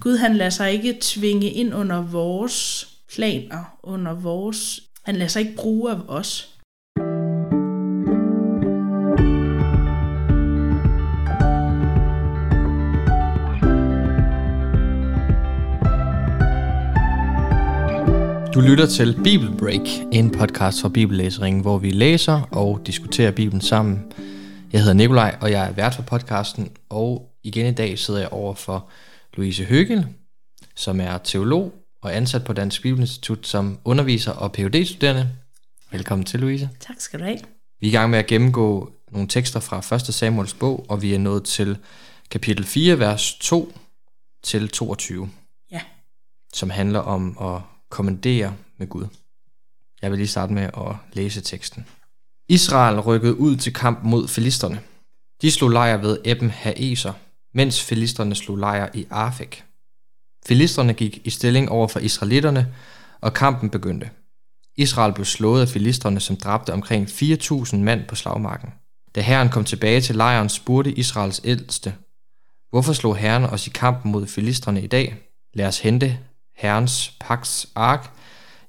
Gud han lader sig ikke tvinge ind under vores planer, under vores... Han lader sig ikke bruge af os. Du lytter til Bible Break, en podcast fra Bibellæseringen, hvor vi læser og diskuterer Bibelen sammen. Jeg hedder Nikolaj, og jeg er vært for podcasten, og igen i dag sidder jeg over for Louise Høgel, som er teolog og ansat på Dansk Bibelinstitut som underviser og phd studerende Velkommen til, Louise. Tak skal du have. Vi er i gang med at gennemgå nogle tekster fra 1. Samuels bog, og vi er nået til kapitel 4, vers 2 til 22. Ja. Som handler om at kommandere med Gud. Jeg vil lige starte med at læse teksten. Israel rykkede ud til kamp mod filisterne. De slog lejr ved Eben Haeser, mens filisterne slog lejr i Afek. Filisterne gik i stilling over for israelitterne, og kampen begyndte. Israel blev slået af filisterne, som dræbte omkring 4.000 mand på slagmarken. Da herren kom tilbage til lejren, spurgte Israels ældste, Hvorfor slog herren os i kampen mod filisterne i dag? Lad os hente herrens paks ark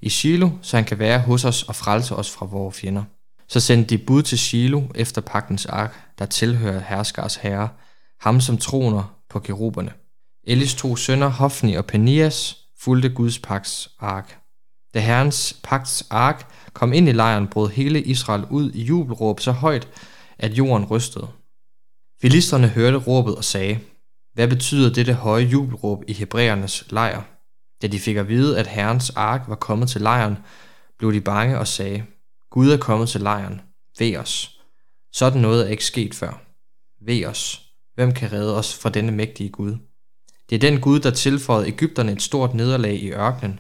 i Shiloh, så han kan være hos os og frelse os fra vores fjender. Så sendte de bud til Shiloh efter pagtens ark, der tilhører herskers herre, ham som troner på keruberne. Elis to sønner, Hofni og Penias, fulgte Guds pagts ark. Da herrens pagts ark kom ind i lejren, brød hele Israel ud i jubelråb så højt, at jorden rystede. Filisterne hørte råbet og sagde, hvad betyder dette høje jubelråb i hebræernes lejr? Da de fik at vide, at herrens ark var kommet til lejren, blev de bange og sagde, Gud er kommet til lejren. Ved os. Sådan noget er ikke sket før. Ved os. Hvem kan redde os fra denne mægtige Gud? Det er den Gud, der tilføjede Ægypterne et stort nederlag i ørkenen.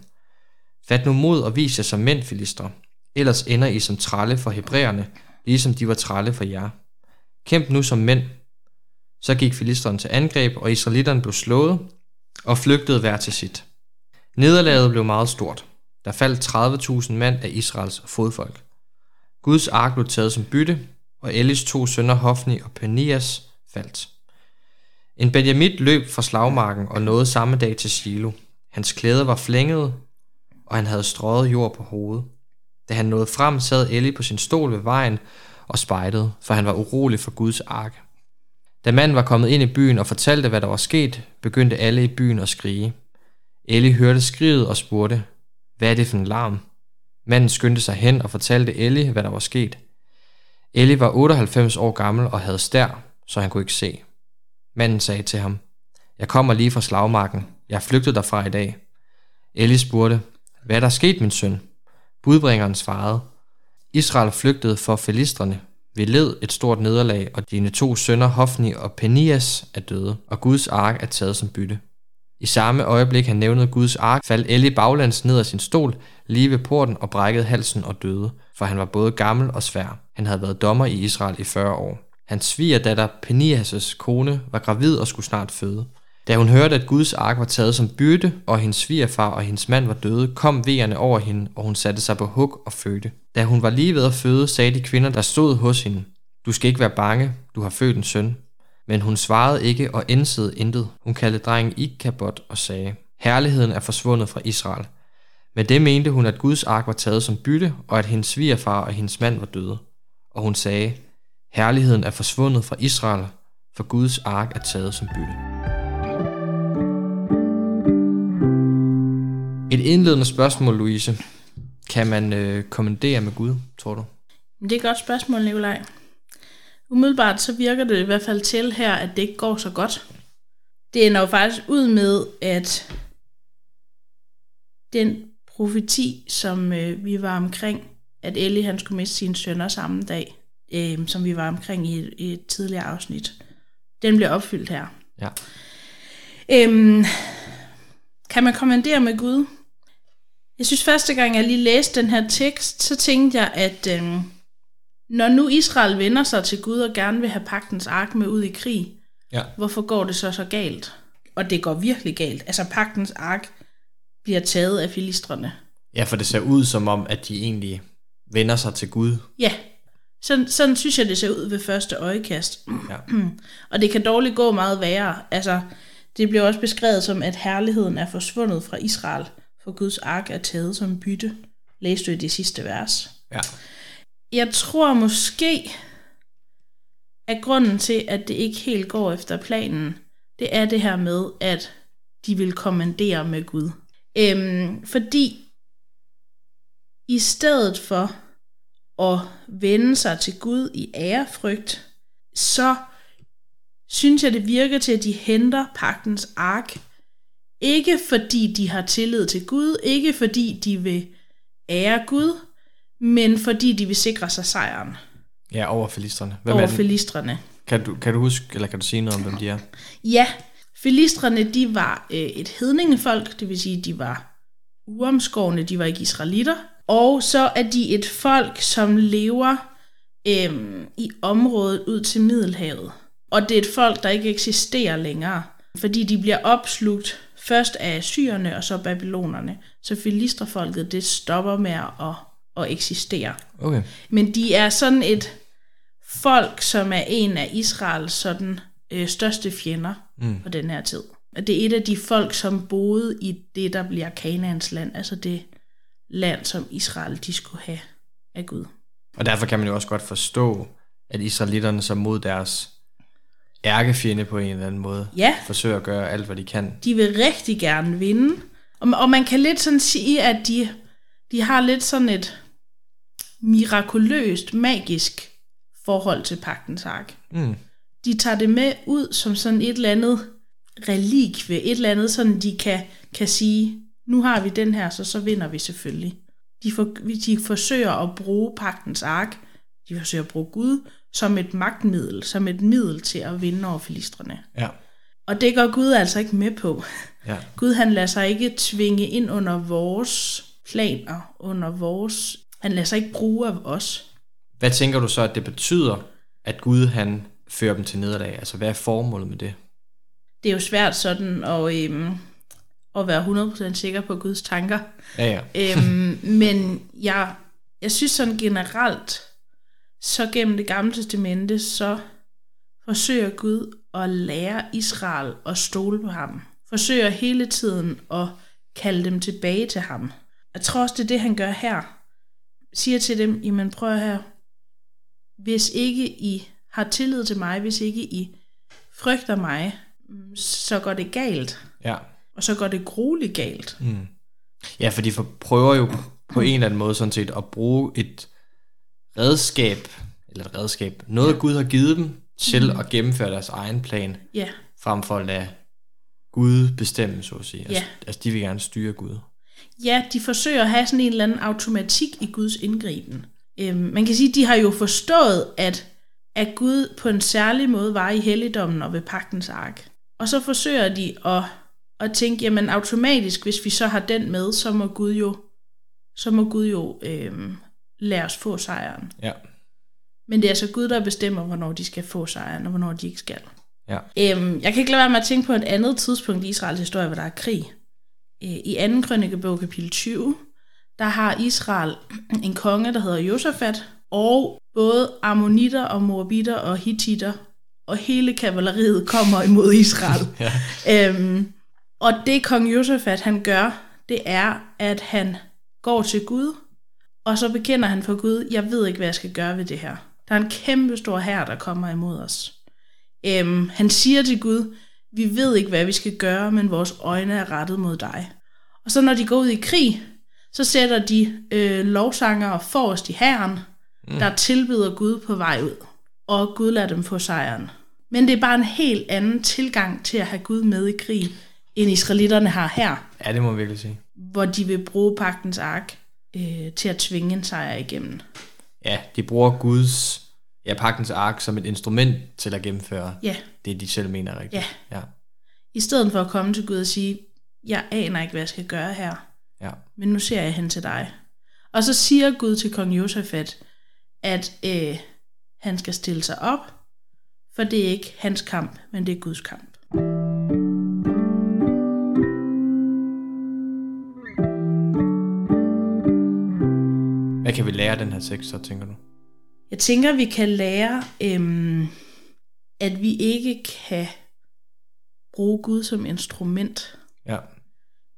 Fat nu mod og vis jer som mænd, filister. Ellers ender I som tralle for hebræerne, ligesom de var tralle for jer. Kæmp nu som mænd. Så gik filisterne til angreb, og israelitterne blev slået og flygtede hver til sit. Nederlaget blev meget stort. Der faldt 30.000 mand af Israels fodfolk. Guds ark blev taget som bytte, og Elis to sønner Hofni og Penias faldt. En Benjamit løb fra slagmarken og nåede samme dag til Silo. Hans klæder var flængede, og han havde strøget jord på hovedet. Da han nåede frem, sad Ellie på sin stol ved vejen og spejdede, for han var urolig for Guds ark. Da manden var kommet ind i byen og fortalte, hvad der var sket, begyndte alle i byen at skrige. Ellie hørte skriget og spurgte, hvad er det for en larm? Manden skyndte sig hen og fortalte Ellie, hvad der var sket. Ellie var 98 år gammel og havde stær, så han kunne ikke se. Manden sagde til ham, jeg kommer lige fra slagmarken. Jeg er flygtet derfra i dag. Ellie spurgte, hvad er der sket, min søn? Budbringeren svarede, Israel flygtede for filistrene. Vi led et stort nederlag, og dine to sønner Hofni og Penias er døde, og Guds ark er taget som bytte. I samme øjeblik han nævnede Guds ark, faldt Ellie baglands ned af sin stol, lige ved porten og brækkede halsen og døde, for han var både gammel og svær. Han havde været dommer i Israel i 40 år. Hans svigerdatter Penias' kone var gravid og skulle snart føde. Da hun hørte, at Guds ark var taget som byrde, og hendes svigerfar og hendes mand var døde, kom vejerne over hende, og hun satte sig på hug og fødte. Da hun var lige ved at føde, sagde de kvinder, der stod hos hende, Du skal ikke være bange, du har født en søn. Men hun svarede ikke og indsede intet. Hun kaldte drengen Ikabot og sagde, Herligheden er forsvundet fra Israel. Med det mente hun, at Guds ark var taget som bytte, og at hendes svigerfar og hendes mand var døde. Og hun sagde, Herligheden er forsvundet fra Israel, for Guds ark er taget som bytte. Et indledende spørgsmål, Louise. Kan man øh, kommandere med Gud, tror du? Det er et godt spørgsmål, Nikolaj. Umiddelbart så virker det i hvert fald til her, at det ikke går så godt. Det ender jo faktisk ud med, at den profeti, som øh, vi var omkring, at Ellie han skulle miste sine sønner samme dag, øh, som vi var omkring i et, i et tidligere afsnit, den bliver opfyldt her. Ja. Øhm, kan man kommandere med Gud? Jeg synes første gang, jeg lige læste den her tekst, så tænkte jeg, at øhm, når nu Israel vender sig til Gud og gerne vil have pagtens ark med ud i krig, Ja. hvorfor går det så så galt? Og det går virkelig galt. Altså pagtens ark bliver taget af filistrene. Ja, for det ser ud som om, at de egentlig vender sig til Gud. Ja, sådan, sådan synes jeg, det ser ud ved første øjekast. Ja. og det kan dårligt gå meget værre. Altså, Det bliver også beskrevet som, at herligheden er forsvundet fra Israel, for Guds ark er taget som bytte. Læste du i det sidste vers. Ja. Jeg tror måske, at grunden til, at det ikke helt går efter planen, det er det her med, at de vil kommandere med Gud. Øhm, fordi i stedet for at vende sig til Gud i ærefrygt, så synes jeg, det virker til, at de henter pagtens ark. Ikke fordi de har tillid til Gud, ikke fordi de vil ære Gud, men fordi de vil sikre sig sejren Ja, over filisterne. Hvem over er filistrene. Kan du, kan du huske, eller kan du sige noget om, hvem de er? Ja, filistrene, de var øh, et hedningefolk, det vil sige, de var uomskårne, de var ikke israelitter. Og så er de et folk, som lever øh, i området ud til Middelhavet. Og det er et folk, der ikke eksisterer længere, fordi de bliver opslugt først af syrerne og så babylonerne. Så filistrefolket, det stopper med at, at eksistere. Okay. Men de er sådan et folk, som er en af Israels sådan, øh, største fjender mm. på den her tid. Og det er et af de folk, som boede i det, der bliver Kanaans land, altså det land, som Israel de skulle have af Gud. Og derfor kan man jo også godt forstå, at israelitterne så mod deres ærkefjende på en eller anden måde Ja. forsøger at gøre alt, hvad de kan. De vil rigtig gerne vinde. Og, og man kan lidt sådan sige, at de, de har lidt sådan et mirakuløst, magisk forhold til pagtens ark. Mm. de tager det med ud som sådan et eller andet relikvie, et eller andet sådan, de kan, kan sige, nu har vi den her, så så vinder vi selvfølgelig. De, for, de forsøger at bruge pagtens ark, de forsøger at bruge Gud, som et magtmiddel, som et middel til at vinde over filistrene. Ja. Og det går Gud altså ikke med på. Ja. Gud han lader sig ikke tvinge ind under vores planer, under vores... Han lader sig ikke bruge af os. Hvad tænker du så, at det betyder, at Gud han fører dem til nederlag? Altså, hvad er formålet med det? Det er jo svært sådan at, øhm, at være 100% sikker på Guds tanker. Ja, ja. øhm, men jeg, jeg synes sådan generelt, så gennem det gamle testamente, så forsøger Gud at lære Israel at stole på ham. Forsøger hele tiden at kalde dem tilbage til ham. Jeg tror også, det er det, han gør her. Siger til dem, jamen prøv her, hvis ikke I har tillid til mig, hvis ikke I frygter mig, så går det galt. ja. Og så går det grueligt galt. Mm. Ja, for de prøver jo på en eller anden måde sådan set at bruge et redskab, eller et redskab, noget Gud har givet dem til at gennemføre deres egen plan, Ja, frem for at lade Gud bestemme, så at sige. Altså, Ja. altså de vil gerne styre Gud. Ja, de forsøger at have sådan en eller anden automatik i Guds indgriben. Øhm, man kan sige, at de har jo forstået, at, at Gud på en særlig måde var i helligdommen og ved pagtens ark. Og så forsøger de at, at tænke, jamen automatisk, hvis vi så har den med, så må Gud jo, så må Gud jo øhm, lade os få sejren. Ja. Men det er altså Gud, der bestemmer, hvornår de skal få sejren, og hvornår de ikke skal. Ja. Øhm, jeg kan ikke lade være med at tænke på et andet tidspunkt i Israels historie, hvor der er krig. Øh, I 2. krønikebog kapitel 20, der har Israel en konge, der hedder Josafat, og både ammonitter og moabitter og hittitter og hele kavaleriet kommer imod Israel. Ja. Øhm, og det kong Josafat han gør, det er, at han går til Gud, og så bekender han for Gud, jeg ved ikke, hvad jeg skal gøre ved det her. Der er en kæmpe stor hær, der kommer imod os. Øhm, han siger til Gud, vi ved ikke, hvad vi skal gøre, men vores øjne er rettet mod dig. Og så når de går ud i krig, så sætter de øh, lovsangere forrest i hæren, mm. der tilbyder Gud på vej ud. Og Gud lader dem få sejren. Men det er bare en helt anden tilgang til at have Gud med i krig, end israelitterne har her, ja, det må man virkelig sige. hvor de vil bruge pagtens ark øh, til at tvinge en sejr igennem. Ja, de bruger Guds, ja, pagtens ark som et instrument til at gennemføre Ja, det, de selv mener er rigtigt. Ja. Ja. i stedet for at komme til Gud og sige, jeg aner ikke, hvad jeg skal gøre her, ja. men nu ser jeg hen til dig. Og så siger Gud til kong Josafat, at øh, han skal stille sig op, for det er ikke hans kamp, men det er Guds kamp. Hvad kan vi lære af den her tekst, så tænker du? Jeg tænker, vi kan lære, øhm, at vi ikke kan bruge Gud som instrument. Ja.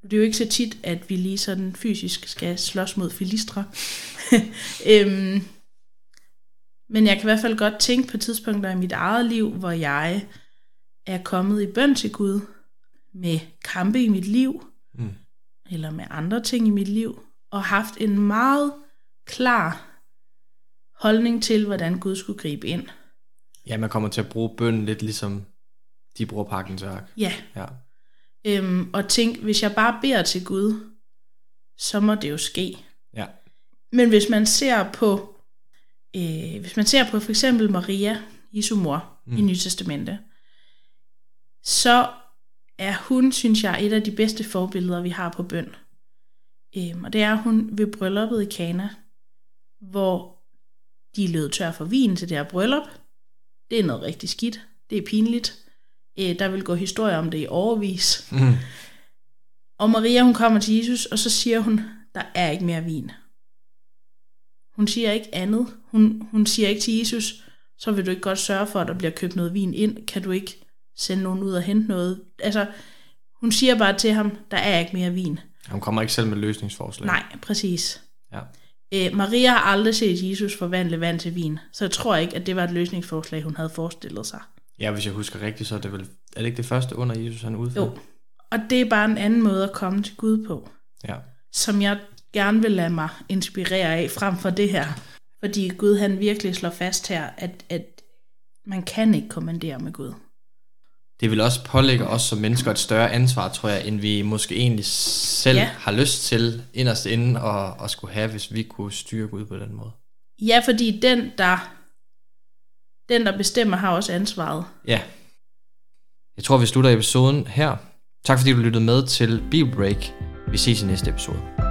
Det er jo ikke så tit, at vi lige sådan fysisk skal slås mod filistre. øhm, men jeg kan i hvert fald godt tænke på tidspunkter i mit eget liv, hvor jeg er kommet i bøn til Gud med kampe i mit liv, Mm. eller med andre ting i mit liv, og haft en meget klar holdning til, hvordan Gud skulle gribe ind. Ja, man kommer til at bruge bøn lidt ligesom de bruger pakkens værk. Ja, Ja. øhm, og tænk, hvis jeg bare beder til Gud, så må det jo ske. Ja. Men hvis man ser på, øh, hvis man ser på for eksempel Maria, Jesu mor, mm. i Nye Testamente, så er hun, synes jeg, et af de bedste forbilleder, vi har på bøn. Øhm, og det er hun ved brylluppet i Kana, hvor de lød tør for vin til det her bryllup. Det er noget rigtig skidt. Det er pinligt. Øh, der vil gå historier om det i overvis. Mm. Og Maria, hun kommer til Jesus, og så siger hun, der er ikke mere vin. Hun siger ikke andet. Hun, hun siger ikke til Jesus, så vil du ikke godt sørge for, at der bliver købt noget vin ind. Kan du ikke sende nogen ud og hente noget? Altså, hun siger bare til ham, der er ikke mere vin. Hun kommer ikke selv med løsningsforslag. Nej, præcis. Ja. Øh, Maria har aldrig set Jesus forvandle vand til vin, så jeg tror ikke, at det var et løsningsforslag, hun havde forestillet sig. ja, hvis jeg husker rigtigt, så er det vel... Er det ikke det første under Jesus, han udfører? Jo. Og det er bare en anden måde at komme til Gud på. Ja. som jeg gerne vil lade mig inspirere af frem for det her. Fordi Gud han virkelig slår fast her, at, at man kan ikke kommandere med Gud. Det vil også pålægge os som mennesker et større ansvar, tror jeg, end vi måske egentlig selv Ja. har lyst til inderst inde og, og skulle have, hvis vi kunne styre Gud på den måde. Ja, fordi den, der, den, der bestemmer, har også ansvaret. Ja. Jeg tror, vi slutter episoden her. Tak fordi du lyttede med til Bibelbreak. Vi ses i næste episode.